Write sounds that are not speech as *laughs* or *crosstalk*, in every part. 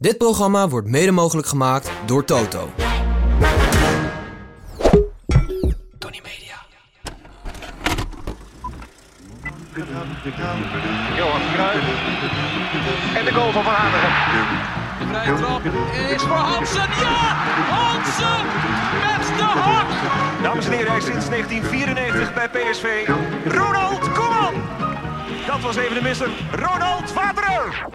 Dit programma wordt mede mogelijk gemaakt door Toto. Tony Media. Johan Cruijff. En de goal van Van Hanegem. De vrije trap is voor Hansen. Ja! Hansen met de hak! Dames en heren, hij is sinds 1994 bij PSV. Ronald Koeman. Dat was even de misser. Ronald Waterer.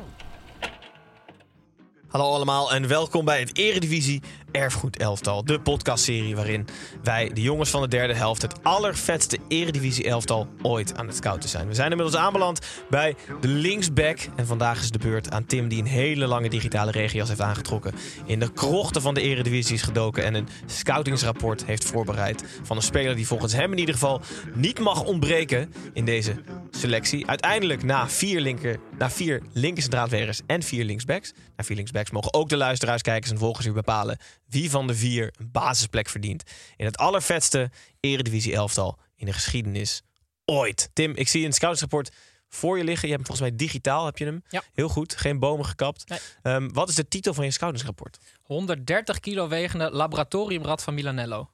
Hallo allemaal en welkom bij het Eredivisie Erfgoed Elftal. De podcastserie waarin wij, de jongens van de derde helft, het allervetste Eredivisie Elftal ooit aan het scouten zijn. We zijn inmiddels aanbeland bij de linksback. En vandaag is de beurt aan Tim, die een hele lange digitale regenjas heeft aangetrokken. In de krochten van de Eredivisie is gedoken en een scoutingsrapport heeft voorbereid. Van een speler die volgens hem in ieder geval niet mag ontbreken in deze selectie. Uiteindelijk na vier, linker, na vier en vier linksbacks. Na vier linksbacks mogen ook de luisteraars, kijkers en volgers u bepalen wie van de vier een basisplek verdient. In het allervetste Eredivisie elftal in de geschiedenis ooit. Tim, ik zie een scoutingsrapport voor je liggen. Je hebt hem volgens mij digitaal, heb je hem? Ja. Heel goed, geen bomen gekapt. Nee. Ehm, wat is de titel van je scoutingsrapport? 130 kilo wegende laboratoriumrat van Milanello.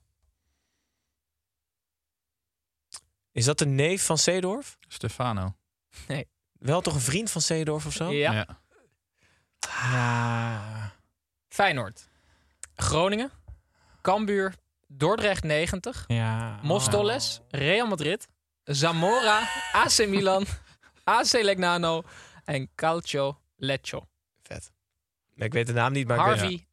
Is dat de neef van Seedorf? Stefano. Wel toch een vriend van Seedorf of zo? Ja. Ja. Feyenoord. Groningen. Cambuur. Dordrecht 90. Ja. Mostoles. Real Madrid. Zamora. *laughs* AC Milan. AC Legnano. En Calcio Lecce. Vet. Ik weet de naam niet, maar ik weet... Harvey.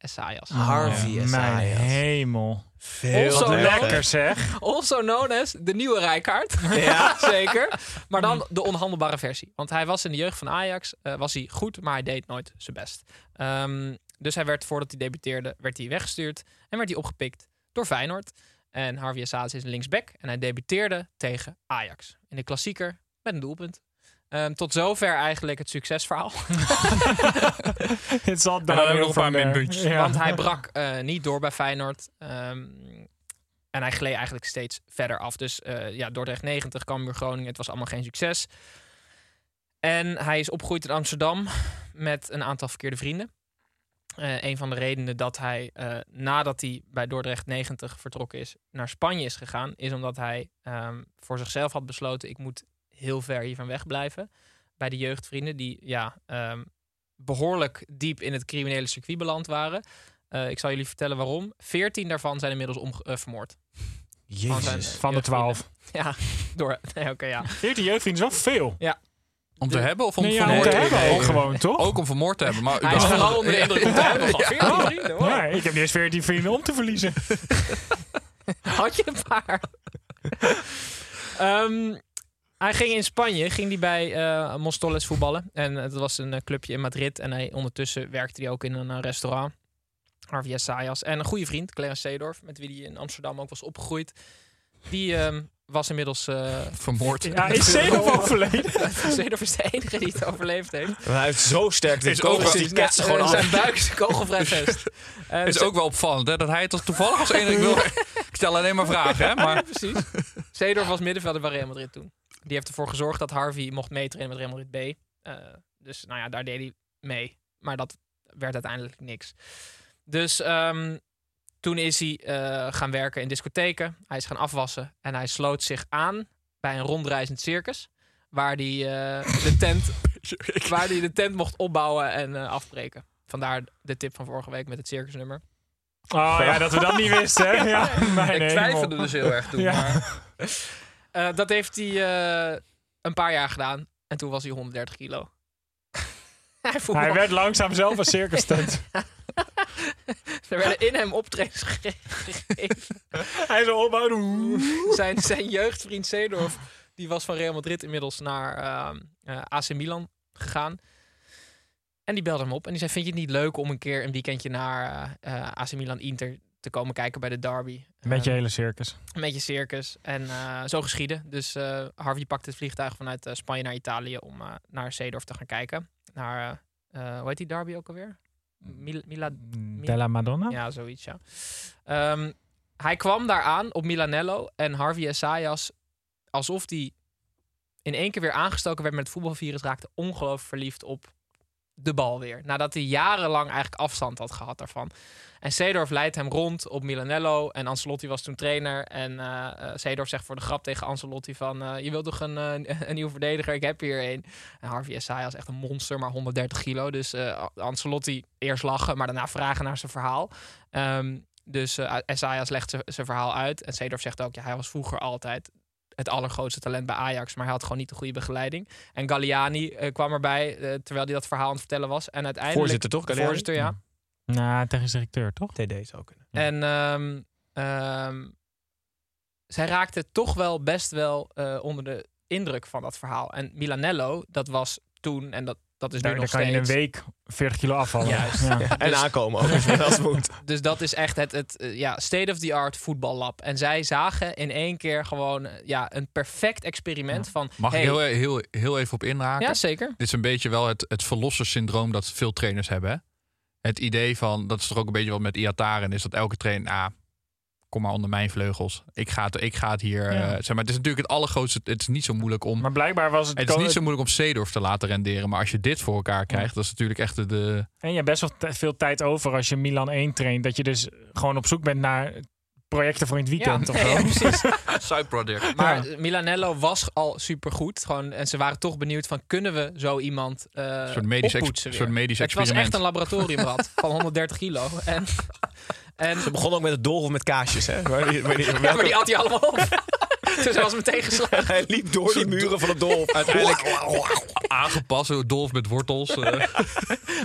Harvey Ja, Essayas. Mijn hemel. Veel Also Lekker zeg. *laughs* Also known as de nieuwe Rijkaard. Ja. *laughs* Zeker. Maar dan de onhandelbare versie. Want hij was in de jeugd van Ajax, eh, was hij goed, maar hij deed nooit zijn best. Ehm, dus hij werd, voordat hij debuteerde, werd hij weggestuurd. En werd hij opgepikt door Feyenoord. En Harvey Assaz is een linksback. En hij debuteerde tegen Ajax. In de klassieker met een doelpunt. Ehm, tot zover eigenlijk het succesverhaal. *laughs* Het zal dan hebben we nog een paar van, eh, minpuntjes. ja. Want hij brak eh, niet door bij Feyenoord. Ehm, en hij gleed eigenlijk steeds verder af. Dus eh, ja, Dordrecht 90, Cambuur Groningen. Het was allemaal geen succes. En hij is opgegroeid in Amsterdam met een aantal verkeerde vrienden. Eh, een van de redenen dat hij, eh, nadat hij bij Dordrecht 90 vertrokken is, naar Spanje is gegaan, is omdat hij ehm, voor zichzelf had besloten: ik moet heel ver hiervan wegblijven. Bij de jeugdvrienden, die ja, ehm, behoorlijk diep in het criminele circuit beland waren. Eh, ik zal jullie vertellen waarom. Veertien daarvan zijn inmiddels omge- eh, vermoord. Jezus. eh, Van de jeugdvrienden. 12. Ja, *laughs* door. Nee, oké, ja. 14 jeugdvrienden is wel veel. Om te hebben of om Nee, ja, om te hebben ook Ook- gewoon, toch? Ook om vermoord te hebben. Maar Hij is vooral onder de indruk om te hebben van 14 vrienden. Ja, ik heb niet eens 14 vrienden om te verliezen. *laughs* Had je een paar? Ehm, hij ging in Spanje, ging hij bij eh Mostoles voetballen. En het was een eh, clubje in Madrid. En hij, ondertussen werkte hij ook in een eh, restaurant. Harvey Essayas. En een goede vriend, Clarence Seedorf, met wie hij in Amsterdam ook was opgegroeid. Die ehm, was inmiddels... eh vermoord. Ja, is *laughs* Zedorf overleden? *laughs* Seedorf is de enige die het overleefd heeft. Maar hij heeft zo sterk de kogels, die gewoon af. Zijn buik is kogelvrij *laughs* vest. En is ook wel opvallend hè, dat hij het als toevallig als enige wil. Ik stel alleen maar vragen, hè? Maar Ja, precies. Seedorf was middenvelder bij Real Madrid toen. Die heeft ervoor gezorgd dat Harvey mocht meetrainen met Real Madrid B. Eh, dus nou ja, daar deed hij mee. Maar dat werd uiteindelijk niks. Dus ehm, toen is hij eh, gaan werken in discotheken. Hij is gaan afwassen. En hij sloot zich aan bij een rondreizend circus. Waar hij, eh, de, tent, *laughs* waar hij de tent mocht opbouwen en eh, afbreken. Vandaar de tip van vorige week met het circusnummer. Oh ja, dat we dat niet wisten. hè? *laughs* Ja, mijn ik twijfelde dus heel erg toen. Ja. Maar *laughs* Eh, dat heeft hij eh, een paar jaar gedaan. En toen was hij 130 kilo. *laughs* hij Hij werd langzaam zelf een circus tent. *laughs* Er werden in hem optredens ge- gegeven. Hij zo opbouwen. zijn, zijn jeugdvriend Seedorf, die was van Real Madrid inmiddels naar ehm, eh, AC Milan gegaan. En die belde hem op en die zei: Vind je het niet leuk om een keer een weekendje naar AC Milan Inter te komen kijken bij de derby? Met je Ehm, hele circus. een beetje circus. En eh, zo geschieden. Dus eh, Harvey pakte het vliegtuig vanuit eh, Spanje naar Italië om naar Seedorf te gaan kijken. Naar, hoe heet die derby ook alweer? Mil Mila Della Madonna? ja, zoiets, ja. Ehm, hij kwam daar aan op Milanello en Harvey Essayas, alsof hij in één keer weer aangestoken werd met het voetbalvirus, raakte ongelooflijk verliefd op de bal weer. Nadat hij jarenlang eigenlijk afstand had gehad daarvan. En Seedorf leidt hem rond op Milanello. En Ancelotti was toen trainer. En Seedorf zegt voor de grap tegen Ancelotti van... eh, je wilt toch een, eh, *laughs* een nieuwe verdediger? Ik heb hier een. En Harvey Essayas is echt een monster, maar 130 kilo. Dus Ancelotti eerst lachen, maar daarna vragen naar zijn verhaal. Ehm, dus Essayas legt zijn- zijn verhaal uit. En Seedorf zegt ook, ja, hij was vroeger altijd het allergrootste talent bij Ajax, maar hij had gewoon niet de goede begeleiding. En Galliani eh, kwam erbij eh, terwijl hij dat verhaal aan het vertellen was. En uiteindelijk Voorzitter toch, Galliani? Voorzitter, ja. Nou, technisch directeur, toch? TD zou kunnen. En ehm, ehm, zij raakte toch wel best wel eh, onder de indruk van dat verhaal. En Milanello, dat was toen, en dat, dat is Daar, nu nog kan je in een week 40 kilo afvallen. Juist. Ja. En Dus- aankomen ook, *laughs* als moet. *laughs* Dus dat is echt het, het eh, ja, state-of-the-art voetballab. En zij zagen in één keer gewoon eh, ja, een perfect experiment van... Mag hey, ik heel, heel, heel even op inhaken? Ja, zeker. Dit is een beetje wel het, het verlossersyndroom dat veel trainers hebben. Hè? Het idee van, dat is toch ook een beetje wat met Iataren is, dat elke trainer, ah, kom maar onder mijn vleugels. Ik ga het, ik ga het hier, Ja. eh, zeg maar, het is natuurlijk het allergrootste, het is niet zo moeilijk om, Maar blijkbaar was het... het is niet zo moeilijk om Seedorf te laten renderen, maar als je dit voor elkaar krijgt, dat is natuurlijk echt de, de En je hebt best wel veel tijd over als je Milan 1 traint. Dat je dus gewoon op zoek bent naar projecten voor in het weekend. ja, of nee, zo. ja, precies. *laughs* side project. Maar Milanello was al supergoed. Gewoon, en ze waren toch benieuwd van, kunnen we zo iemand eh Een soort medisch, ex- soort medisch Het was experiment. echt een laboratoriumrat van *laughs* 130 kilo. En, en Ze begon ook met het doolhof met kaasjes, hè? Maar die, maar die, ja, maar die had hij allemaal op. *laughs* dus hij was meteen geslagen. Hij liep door die muren van het doolhof. Uiteindelijk aangepast, dolf met wortels. eh. *laughs*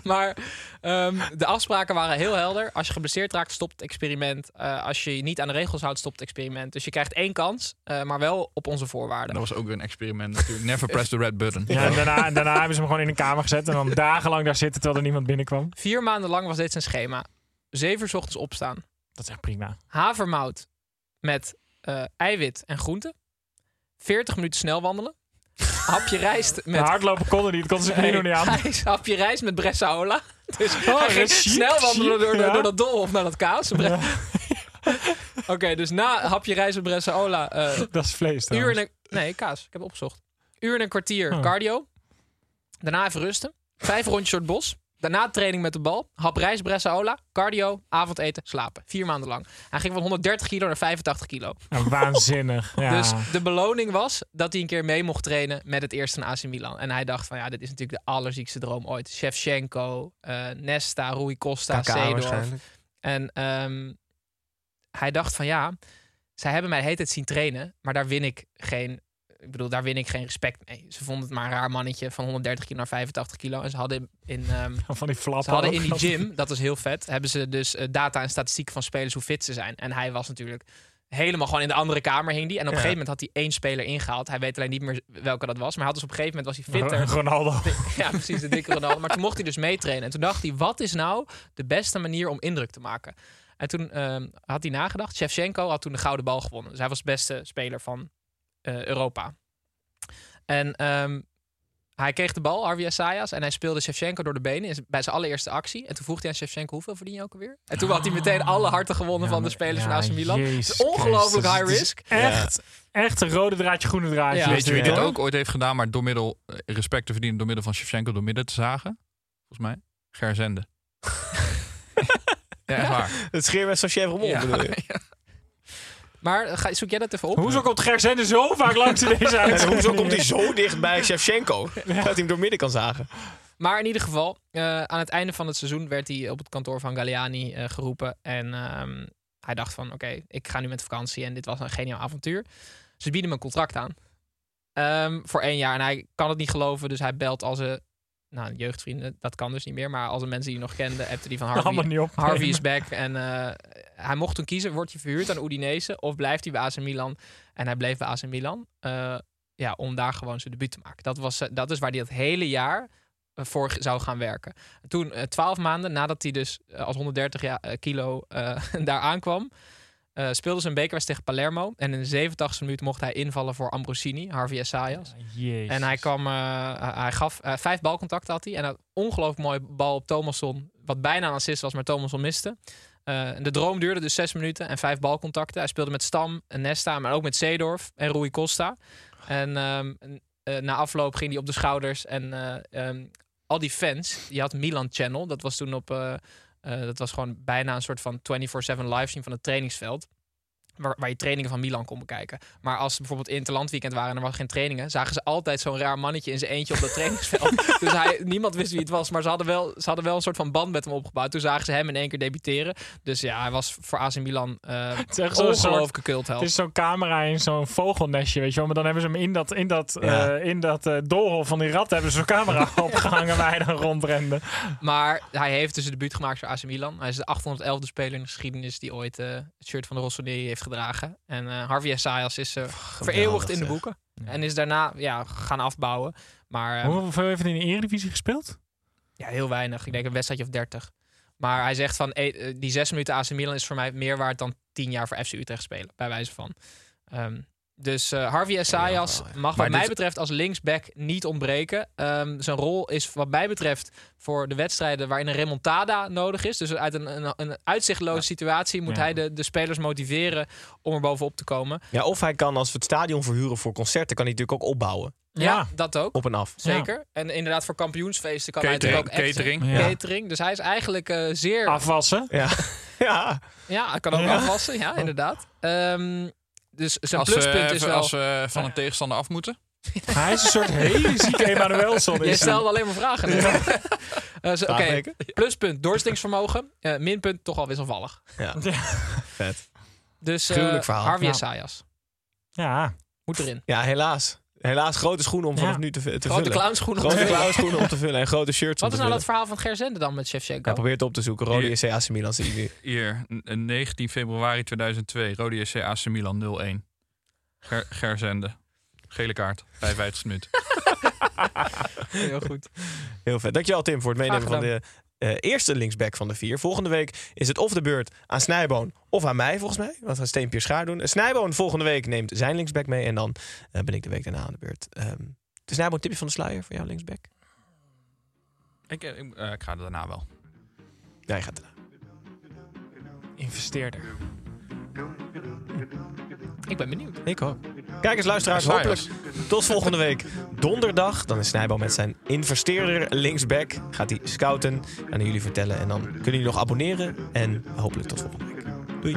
Maar ehm, de afspraken waren heel helder. Als je geblesseerd raakt, stopt het experiment. Eh, als je je niet aan de regels houdt, stopt het experiment. Dus je krijgt één kans, eh, maar wel op onze voorwaarden. dat was ook weer een experiment natuurlijk. Never press the red button. Ja, en daarna, en daarna hebben ze hem gewoon in een kamer gezet. En dan dagenlang daar zitten terwijl er niemand binnenkwam. Vier maanden lang was dit zijn schema. Zeven uur 's ochtends opstaan. Dat is echt prima. Havermout met eh, eiwit en groenten. 40 minuten snel wandelen. *laughs* Hapje rijst Met hardlopen konden die, dat konden ze nog niet aan. Hapje rijst met Bressaola. Dus Oh, hij ging snel wandelen door, door, ja. door dat doolhof naar dat kaas. Oké, dus na hapje rijst met Bressaola... eh Dat is vlees uur trouwens. en een... Nee, kaas. Ik heb opgezocht. Uur en een kwartier Oh. cardio. Daarna even rusten. Vijf rondjes door het bos. Daarna training met de bal. Hap rijst, Bressaola. Cardio, avondeten, slapen. Vier maanden lang. Hij ging van 130 kilo naar 85 kilo. Ja, waanzinnig. *laughs* Ja. Dus de beloning was dat hij een keer mee mocht trainen met het eerste van AC Milan. En hij dacht van ja, dit is natuurlijk de allerziekste droom ooit. Shevchenko, eh, Nesta, Rui Costa, Seedorf. waarschijnlijk. En ehm, hij dacht van ja, zij hebben mij de hele tijd zien trainen, maar daar win ik geen. Ik bedoel, daar win ik geen respect mee. Ze vonden het maar een raar mannetje van 130 kilo naar 85 kilo. En ze hadden in, ehm, *laughs* van die ze hadden in die gym, dat is heel vet, hebben ze dus eh, data en statistieken van spelers hoe fit ze zijn. En hij was natuurlijk helemaal gewoon in de andere kamer hing die. En op een Ja. gegeven moment had hij één speler ingehaald. Hij weet alleen niet meer welke dat was. Maar hij had dus op een gegeven moment was hij fitter. Ronaldo. *laughs* Ja, precies, de dikke Ronaldo. Maar toen mocht hij dus meetrainen. En toen dacht hij, wat is nou de beste manier om indruk te maken? En toen ehm, had hij nagedacht. Shevchenko had toen de gouden bal gewonnen. Dus hij was de beste speler van Europa. En ehm, hij kreeg de bal, Harvey Assayas, en hij speelde Shevchenko door de benen bij zijn allereerste actie. En toen vroeg hij aan Shevchenko, hoeveel verdien je ook alweer? En toen had hij meteen alle harten gewonnen Ja, van de maar- spelers ja, van AC Milan. Jezus Het is ongelooflijk Christus. high risk. Echt, echt een rode draadje, groene draadje. Ja. Weet je wie dit, ook ooit heeft gedaan, maar door middel eh, respect te verdienen door middel van Shevchenko door midden te zagen? Volgens mij. Gerzende. *laughs* ja, echt waar. Het scheer met Sachet Ja. bedoel je? *laughs* Maar ga, zoek jij dat even op? Hoezo komt Gerzende zo vaak langs in deze *laughs* En uitzending? hoezo komt hij zo dicht bij Shevchenko? Dat hij hem door midden kan zagen. Maar in ieder geval, eh, aan het einde van het seizoen werd hij op het kantoor van Galliani eh, geroepen. En ehm, hij dacht van, oké, ik ga nu met vakantie en dit was een geniaal avontuur. Ze bieden hem een contract aan. Ehm, voor één jaar. En hij kan het niet geloven, dus hij belt al zijn nou, jeugdvrienden. Dat kan dus niet meer. Maar al zijn mensen die hij nog kende, appte die van *laughs* Harvey. niet op. Harvey is back. En eh, hij mocht toen kiezen, wordt hij verhuurd aan Udinese of blijft hij bij AC Milan? En hij bleef bij AC Milan. eh, ja, om daar gewoon zijn debuut te maken. Dat, was, eh, dat is waar hij het hele jaar voor zou gaan werken. Toen, twaalf maanden nadat hij dus als 130 ja, eh, kilo *laughs* daar aankwam, eh speelden ze een bekerwedstrijd tegen Palermo. En in de 87e minuut mocht hij invallen voor Ambrosini, Harvey Essayas. En hij, kwam, eh, hij- gaf eh, vijf balcontacten had hij. En een ongelooflijk mooie bal op Thomasson. Wat bijna een assist was, maar Thomasson miste. De droom duurde dus zes minuten en vijf balcontacten. Hij speelde met Stam en Nesta, maar ook met Seedorf en Rui Costa. En ehm, eh, na afloop ging hij op de schouders. En eh, ehm, al die fans, je had Milan Channel. Dat was toen op... eh, dat was gewoon bijna een soort van 24-7 livestream van het trainingsveld. Waar, waar je trainingen van Milan kon bekijken. Maar als ze bijvoorbeeld interlandweekend waren en er was geen trainingen, zagen ze altijd zo'n raar mannetje in zijn eentje op dat trainingsveld. *laughs* dus hij, niemand wist wie het was, maar ze hadden, wel, ze hadden wel een soort van band met hem opgebouwd. Toen zagen ze hem in één keer debuteren. Dus ja, hij was voor AC Milan eh *laughs* Het is ongelooflijke cultheld. Het is zo'n camera in zo'n vogelnestje, weet je wel. Maar dan hebben ze hem in dat, in dat, Ja. eh, in dat eh, doolhof van die rat hebben ze zo'n camera *laughs* opgehangen waar hij dan rondrende. Maar hij heeft dus het debuut gemaakt voor AC Milan. Hij is de 811e speler in de geschiedenis die ooit het shirt van de Rossoneri heeft gedragen. En eh, Harvey Essayas is eh, vereeuwigd in de boeken. En is daarna ja, gaan afbouwen. Maar eh, Hoeveel heeft hij in de Eredivisie gespeeld? ja, heel weinig. Ik denk een wedstrijdje of 30. Maar hij zegt van eh, eh, die zes minuten AC Milan is voor mij meer waard dan tien jaar voor FC Utrecht spelen. Bij wijze van. Ehm, dus eh, Harvey Ja, ja. mag wat mij dit- betreft als linksback niet ontbreken. Ehm, zijn rol is wat mij betreft voor de wedstrijden waarin een remontada nodig is. Dus uit een, een, een uitzichtloze situatie moet Ja. hij de, de spelers motiveren om er bovenop te komen. Ja, of hij kan, als we het stadion verhuren voor concerten, kan hij natuurlijk ook opbouwen. Ja, Ja. dat ook. Op en af. Zeker. En inderdaad voor kampioensfeesten kan hij Catering, natuurlijk ook extra- catering. Ja. catering. Dus hij is eigenlijk eh, zeer Afwassen. Ja. *laughs* ja. Ja, hij kan ook Ja. afwassen. Ja, inderdaad. Ehm, dus zijn Als we, pluspunt is even- wel... als we van een tegenstander af moeten. Hij is een soort hele zieke Emanuelson. Je is stelde alleen maar vragen. *laughs* Eh, zo- Oké, pluspunt doorzettingsvermogen. Eh, minpunt toch al wisselvallig. *laughs* ja. Vet. Dus eh verhaal. Harvey. Essayas. Ja. Moet erin. Ja, helaas. Helaas grote schoenen om vanaf Ja. nu te, te Grote vullen. clownschoenen. Grote clownschoenen om te vullen en grote shirts om Wat is nou dat verhaal van Gerzende dan met Shevchenko? Ja, probeer het op te zoeken. Rode. JC AC Milan zie je nu. Hier, n- 19 februari 2002. Rode SC AC Milan 0-1. Ger Gerzende. Gele kaart. 55 minuut. *laughs* Heel goed. Heel vet. Dankjewel Tim voor het meenemen van de eh, eerste linksback van de vier. Volgende week is het of de beurt aan Snijboon of aan mij volgens mij. Want we gaan Schaar doen. Snijboon volgende week neemt zijn linksback mee. En dan eh, ben ik de week daarna aan de beurt. Ehm de Snijboon tipje van de sluier voor jouw linksback. ik, eh, ik, eh, ik ga er daarna wel. Ja, je gaat erna. Investeerder. Ik ben benieuwd. Ik ook. Kijk eens luisteraars, hopelijk tot volgende week donderdag. Dan is Snijboon met zijn investeerder linksback. Gaat hij scouten, gaan jullie vertellen. En dan kunnen jullie nog abonneren. En hopelijk tot volgende week. Doei.